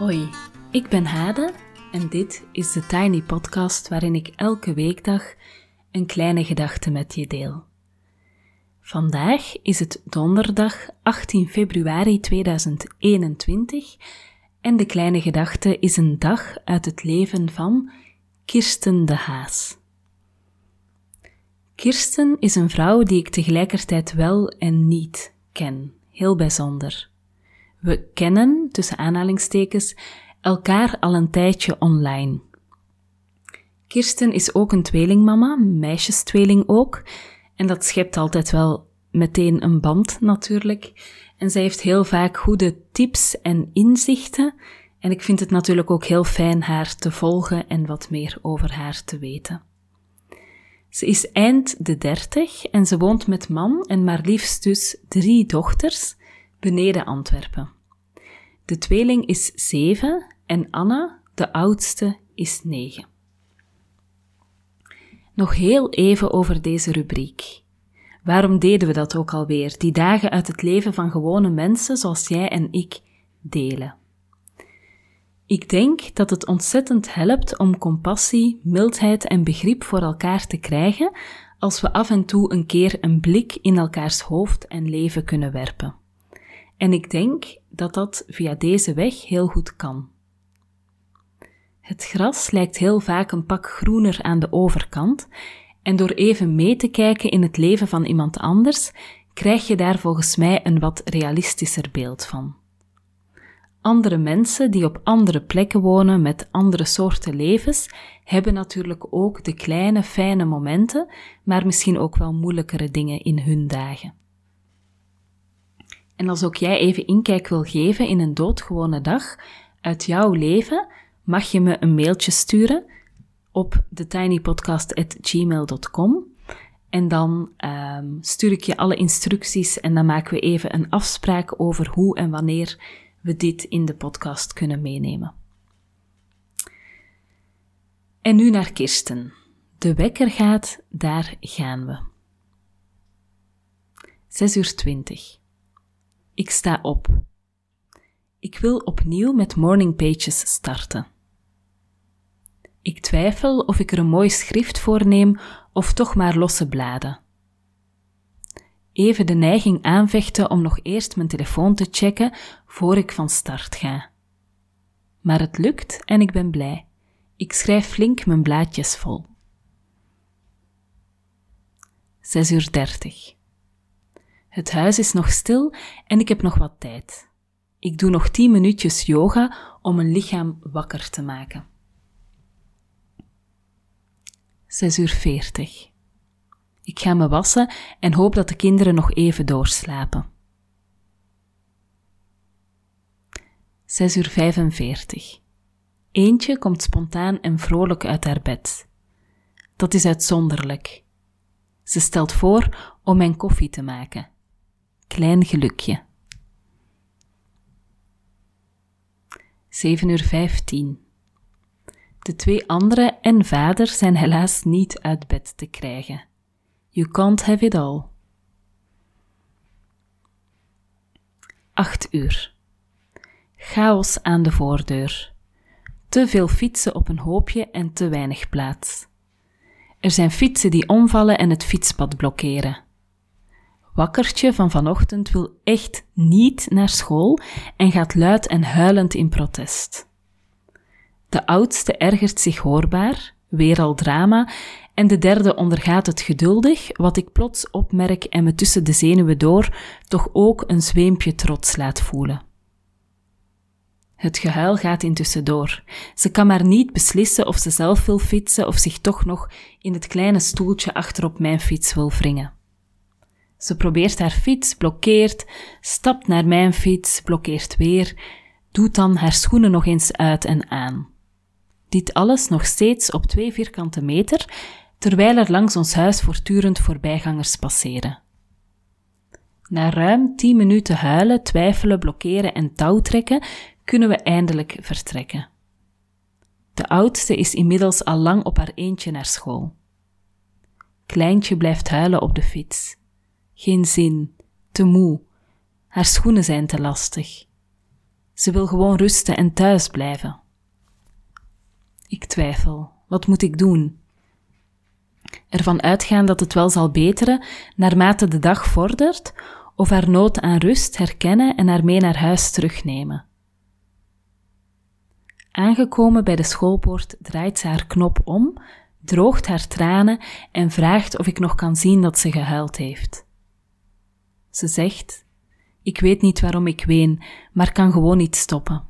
Hoi, ik ben Hade en dit is de Tiny Podcast waarin ik elke weekdag een kleine gedachte met je deel. Vandaag is het donderdag 18 februari 2021 en de kleine gedachte is een dag uit het leven van Kirsten de Haas. Kirsten is een vrouw die ik tegelijkertijd wel en niet ken, heel bijzonder. We kennen, tussen aanhalingstekens, elkaar al een tijdje online. Kirsten is ook een tweelingmama, meisjestweeling ook, en dat schept altijd wel meteen een band natuurlijk. En zij heeft heel vaak goede tips en inzichten, en ik vind het natuurlijk ook heel fijn haar te volgen en wat meer over haar te weten. Ze is eind de dertig en ze woont met man en maar liefst dus drie dochters beneden Antwerpen. De tweeling is zeven en Anna, de oudste, is negen. Nog heel even over deze rubriek. Waarom deden we dat ook alweer? Die dagen uit het leven van gewone mensen zoals jij en ik delen. Ik denk dat het ontzettend helpt om compassie, mildheid en begrip voor elkaar te krijgen als we af en toe een keer een blik in elkaars hoofd en leven kunnen werpen. En ik denk dat dat via deze weg heel goed kan. Het gras lijkt heel vaak een pak groener aan de overkant, en door even mee te kijken in het leven van iemand anders, krijg je daar volgens mij een wat realistischer beeld van. Andere mensen die op andere plekken wonen met andere soorten levens, hebben natuurlijk ook de kleine fijne momenten, maar misschien ook wel moeilijkere dingen in hun dagen. En als ook jij even inkijk wil geven in een doodgewone dag uit jouw leven, mag je me een mailtje sturen op thetinypodcast.gmail.com. En dan um, stuur ik je alle instructies en dan maken we even een afspraak over hoe en wanneer we dit in de podcast kunnen meenemen. En nu naar Kirsten. De wekker gaat, daar gaan we. 6 uur 20. Ik sta op. Ik wil opnieuw met morning pages starten. Ik twijfel of ik er een mooi schrift voor neem of toch maar losse bladen. Even de neiging aanvechten om nog eerst mijn telefoon te checken voor ik van start ga. Maar het lukt en ik ben blij. Ik schrijf flink mijn blaadjes vol. 6 uur 30. Het huis is nog stil en ik heb nog wat tijd. Ik doe nog 10 minuutjes yoga om mijn lichaam wakker te maken. 6 uur 40. Ik ga me wassen en hoop dat de kinderen nog even doorslapen. 6 uur 45. Eentje komt spontaan en vrolijk uit haar bed. Dat is uitzonderlijk. Ze stelt voor om mijn koffie te maken. Klein gelukje. 7 uur 15. De twee andere en vader zijn helaas niet uit bed te krijgen. You can't have it all. 8 uur. Chaos aan de voordeur. Te veel fietsen op een hoopje en te weinig plaats. Er zijn fietsen die omvallen en het fietspad blokkeren. Wakkertje van vanochtend wil echt niet naar school en gaat luid en huilend in protest. De oudste ergert zich hoorbaar, weer al drama, en de derde ondergaat het geduldig, wat ik plots opmerk en me tussen de zenuwen door toch ook een zweempje trots laat voelen. Het gehuil gaat intussen door. Ze kan maar niet beslissen of ze zelf wil fietsen of zich toch nog in het kleine stoeltje achterop mijn fiets wil wringen. Ze probeert haar fiets, blokkeert, stapt naar mijn fiets, blokkeert weer, doet dan haar schoenen nog eens uit en aan. Dit alles nog steeds op twee vierkante meter, terwijl er langs ons huis voortdurend voorbijgangers passeren. Na ruim tien minuten huilen, twijfelen, blokkeren en touwtrekken, kunnen we eindelijk vertrekken. De oudste is inmiddels al lang op haar eentje naar school. Kleintje blijft huilen op de fiets. Geen zin, te moe, haar schoenen zijn te lastig. Ze wil gewoon rusten en thuis blijven. Ik twijfel. Wat moet ik doen? Ervan uitgaan dat het wel zal beteren naarmate de dag vordert, of haar nood aan rust herkennen en haar mee naar huis terugnemen. Aangekomen bij de schoolpoort draait ze haar knop om, droogt haar tranen en vraagt of ik nog kan zien dat ze gehuild heeft. Ze zegt: Ik weet niet waarom ik ween, maar kan gewoon niet stoppen.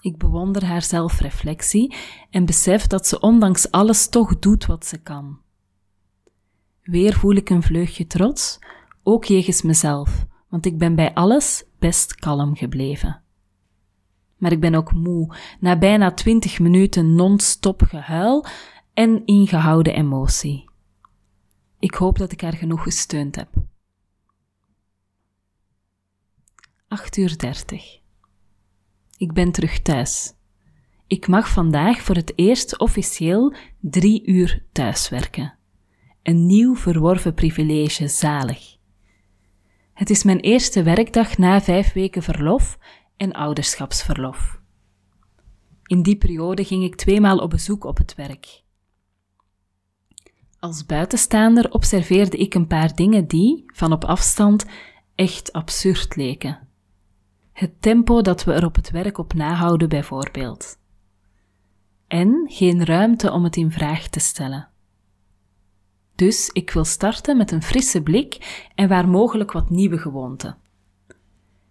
Ik bewonder haar zelfreflectie en besef dat ze ondanks alles toch doet wat ze kan. Weer voel ik een vleugje trots, ook jegens mezelf, want ik ben bij alles best kalm gebleven. Maar ik ben ook moe, na bijna twintig minuten non-stop gehuil en ingehouden emotie. Ik hoop dat ik haar genoeg gesteund heb. 8 uur 30. Ik ben terug thuis. Ik mag vandaag voor het eerst officieel drie uur thuiswerken. Een nieuw verworven privilege, zalig. Het is mijn eerste werkdag na vijf weken verlof en ouderschapsverlof. In die periode ging ik tweemaal op bezoek op het werk. Als buitenstaander observeerde ik een paar dingen die, van op afstand, echt absurd leken. Het tempo dat we er op het werk op nahouden, bijvoorbeeld. En geen ruimte om het in vraag te stellen. Dus ik wil starten met een frisse blik en waar mogelijk wat nieuwe gewoonten.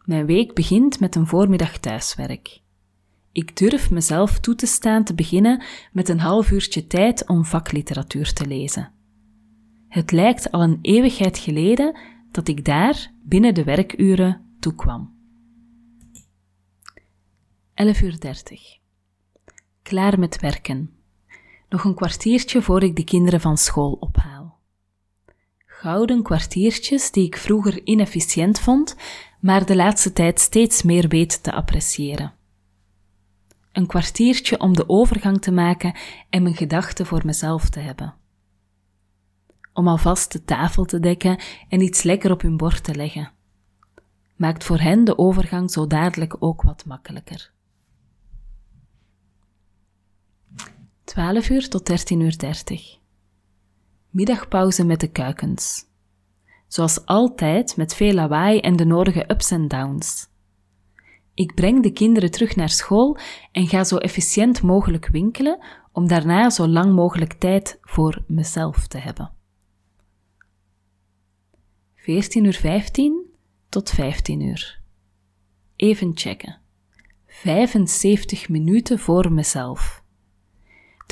Mijn week begint met een voormiddag thuiswerk. Ik durf mezelf toe te staan te beginnen met een half uurtje tijd om vakliteratuur te lezen. Het lijkt al een eeuwigheid geleden dat ik daar binnen de werkuren toekwam. 11 uur 30. Klaar met werken. Nog een kwartiertje voor ik de kinderen van school ophaal. Gouden kwartiertjes die ik vroeger inefficiënt vond, maar de laatste tijd steeds meer weet te appreciëren. Een kwartiertje om de overgang te maken en mijn gedachten voor mezelf te hebben. Om alvast de tafel te dekken en iets lekker op hun bord te leggen. Maakt voor hen de overgang zo dadelijk ook wat makkelijker. 12 uur tot 13 uur 30. Middagpauze met de kuikens. Zoals altijd met veel lawaai en de nodige ups en downs. Ik breng de kinderen terug naar school en ga zo efficiënt mogelijk winkelen om daarna zo lang mogelijk tijd voor mezelf te hebben. 14 uur 15 tot 15 uur. Even checken. 75 minuten voor mezelf.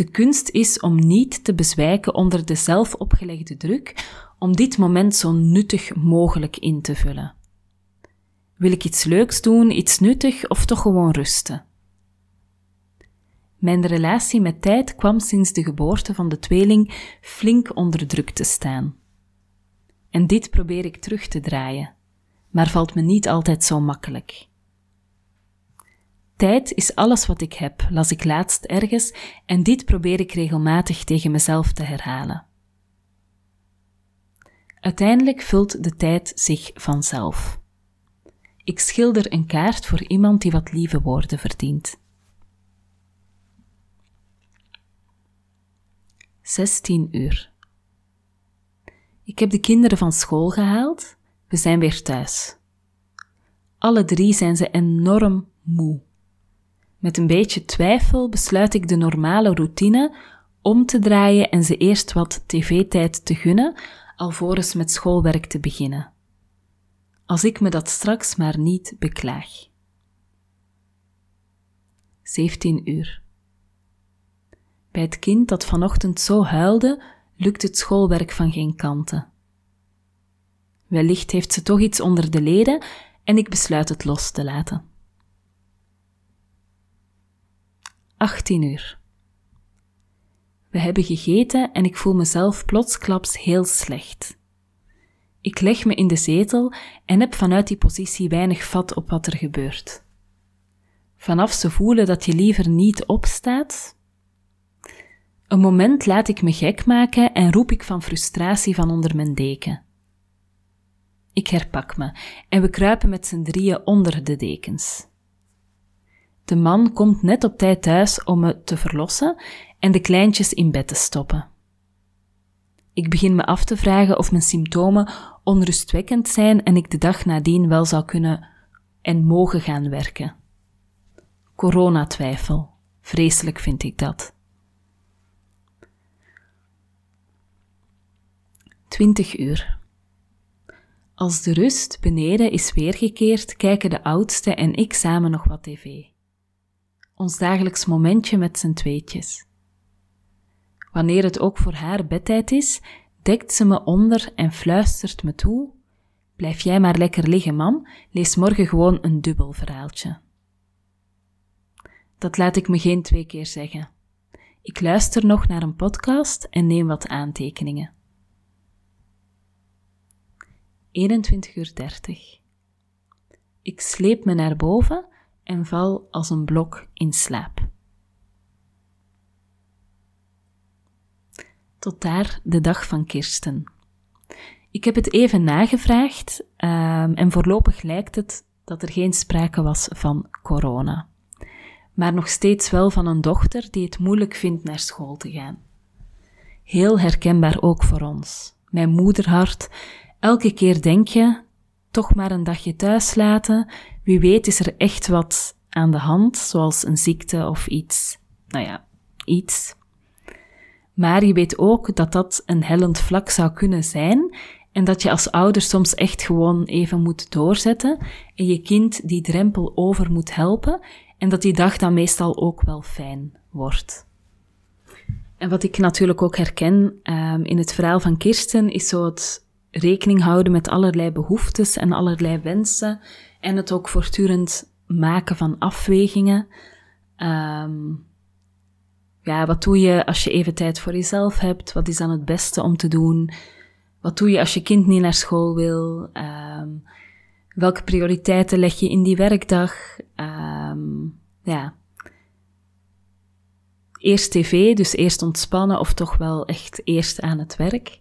De kunst is om niet te bezwijken onder de zelf opgelegde druk, om dit moment zo nuttig mogelijk in te vullen. Wil ik iets leuks doen, iets nuttig of toch gewoon rusten? Mijn relatie met tijd kwam sinds de geboorte van de tweeling flink onder druk te staan. En dit probeer ik terug te draaien, maar valt me niet altijd zo makkelijk. Tijd is alles wat ik heb, las ik laatst ergens, en dit probeer ik regelmatig tegen mezelf te herhalen. Uiteindelijk vult de tijd zich vanzelf. Ik schilder een kaart voor iemand die wat lieve woorden verdient. 16 uur. Ik heb de kinderen van school gehaald. We zijn weer thuis. Alle drie zijn ze enorm moe. Met een beetje twijfel besluit ik de normale routine om te draaien en ze eerst wat tv-tijd te gunnen, alvorens met schoolwerk te beginnen. Als ik me dat straks maar niet beklaag. 17 uur. Bij het kind dat vanochtend zo huilde, lukt het schoolwerk van geen kanten. Wellicht heeft ze toch iets onder de leden en ik besluit het los te laten. 18 uur. We hebben gegeten en ik voel mezelf plotsklaps heel slecht. Ik leg me in de zetel en heb vanuit die positie weinig vat op wat er gebeurt. Vanaf ze voelen dat je liever niet opstaat. Een moment laat ik me gek maken en roep ik van frustratie van onder mijn deken. Ik herpak me en we kruipen met z'n drieën onder de dekens. De man komt net op tijd thuis om me te verlossen en de kleintjes in bed te stoppen. Ik begin me af te vragen of mijn symptomen onrustwekkend zijn en ik de dag nadien wel zou kunnen en mogen gaan werken. Coronatwijfel. Vreselijk vind ik dat. 20 uur. Als de rust beneden is weergekeerd, kijken de oudste en ik samen nog wat tv. Ons dagelijks momentje met z'n tweetjes. Wanneer het ook voor haar bedtijd is, dekt ze me onder en fluistert me toe: Blijf jij maar lekker liggen, mam, lees morgen gewoon een dubbel verhaaltje. Dat laat ik me geen twee keer zeggen. Ik luister nog naar een podcast en neem wat aantekeningen. 21 uur 30. Ik sleep me naar boven en val als een blok in slaap. Tot daar de dag van Kirsten. Ik heb het even nagevraagd um, en voorlopig lijkt het dat er geen sprake was van corona. Maar nog steeds wel van een dochter die het moeilijk vindt naar school te gaan. Heel herkenbaar ook voor ons. Mijn moederhart, elke keer denk je, toch maar een dagje thuis laten, wie weet is er echt wat aan de hand, zoals een ziekte of iets. Nou ja, iets. Maar je weet ook dat dat een hellend vlak zou kunnen zijn en dat je als ouder soms echt gewoon even moet doorzetten en je kind die drempel over moet helpen en dat die dag dan meestal ook wel fijn wordt. En wat ik natuurlijk ook herken um, in het verhaal van Kirsten is zo het rekening houden met allerlei behoeftes en allerlei wensen en het ook voortdurend maken van afwegingen. Um, ja, wat doe je als je even tijd voor jezelf hebt? Wat is dan het beste om te doen? Wat doe je als je kind niet naar school wil? Um, welke prioriteiten leg je in die werkdag? Um, ja. Eerst tv, dus eerst ontspannen of toch wel echt eerst aan het werk.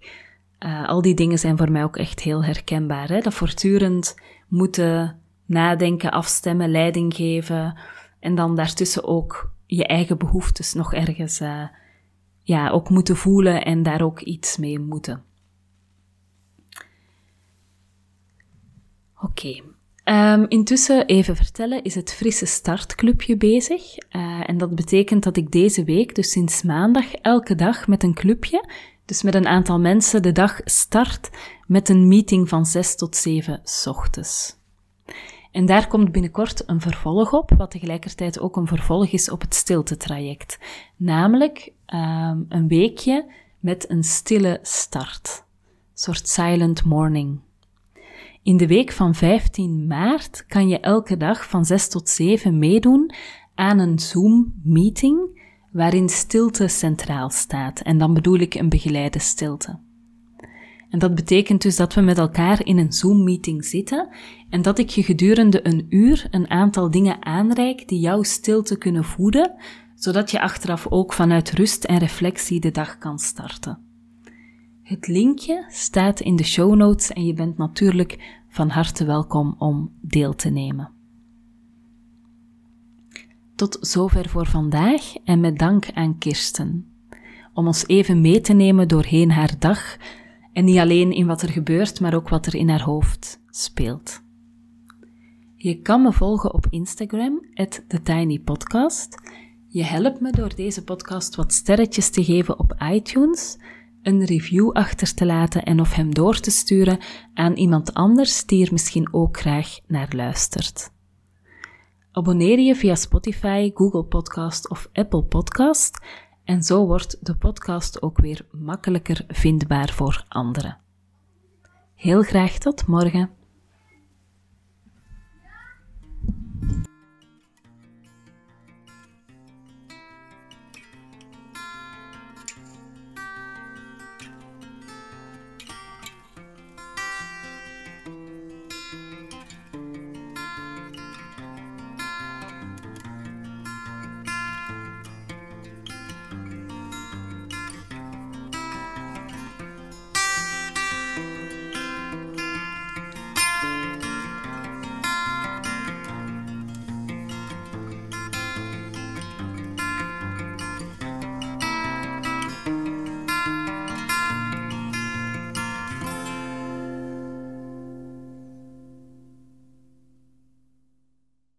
Uh, al die dingen zijn voor mij ook echt heel herkenbaar. Hè? Dat voortdurend moeten nadenken, afstemmen, leiding geven. En dan daartussen ook je eigen behoeftes nog ergens uh, ja, ook moeten voelen en daar ook iets mee moeten. Oké. Um, intussen even vertellen, is het Frisse Startclubje bezig. Uh, en dat betekent dat ik deze week, dus sinds maandag, elke dag met een clubje, dus met een aantal mensen, de dag start met een meeting van 6 tot 7 ochtends. En daar komt binnenkort een vervolg op, wat tegelijkertijd ook een vervolg is op het stiltetraject. Namelijk um, een weekje met een stille start. Een soort silent morning. In de week van 15 maart kan je elke dag van 6 tot 7 meedoen aan een Zoom-meeting waarin stilte centraal staat. En dan bedoel ik een begeleide stilte. En dat betekent dus dat we met elkaar in een Zoom-meeting zitten en dat ik je gedurende een uur een aantal dingen aanreik die jouw stilte kunnen voeden, zodat je achteraf ook vanuit rust en reflectie de dag kan starten. Het linkje staat in de show notes en je bent natuurlijk van harte welkom om deel te nemen. Tot zover voor vandaag en met dank aan Kirsten om ons even mee te nemen doorheen haar dag en niet alleen in wat er gebeurt, maar ook wat er in haar hoofd speelt. Je kan me volgen op Instagram, TheTinyPodcast. Je helpt me door deze podcast wat sterretjes te geven op iTunes, een review achter te laten en of hem door te sturen aan iemand anders die er misschien ook graag naar luistert. Abonneer je via Spotify, Google Podcast of Apple Podcast en zo wordt de podcast ook weer makkelijker vindbaar voor anderen. Heel graag tot morgen.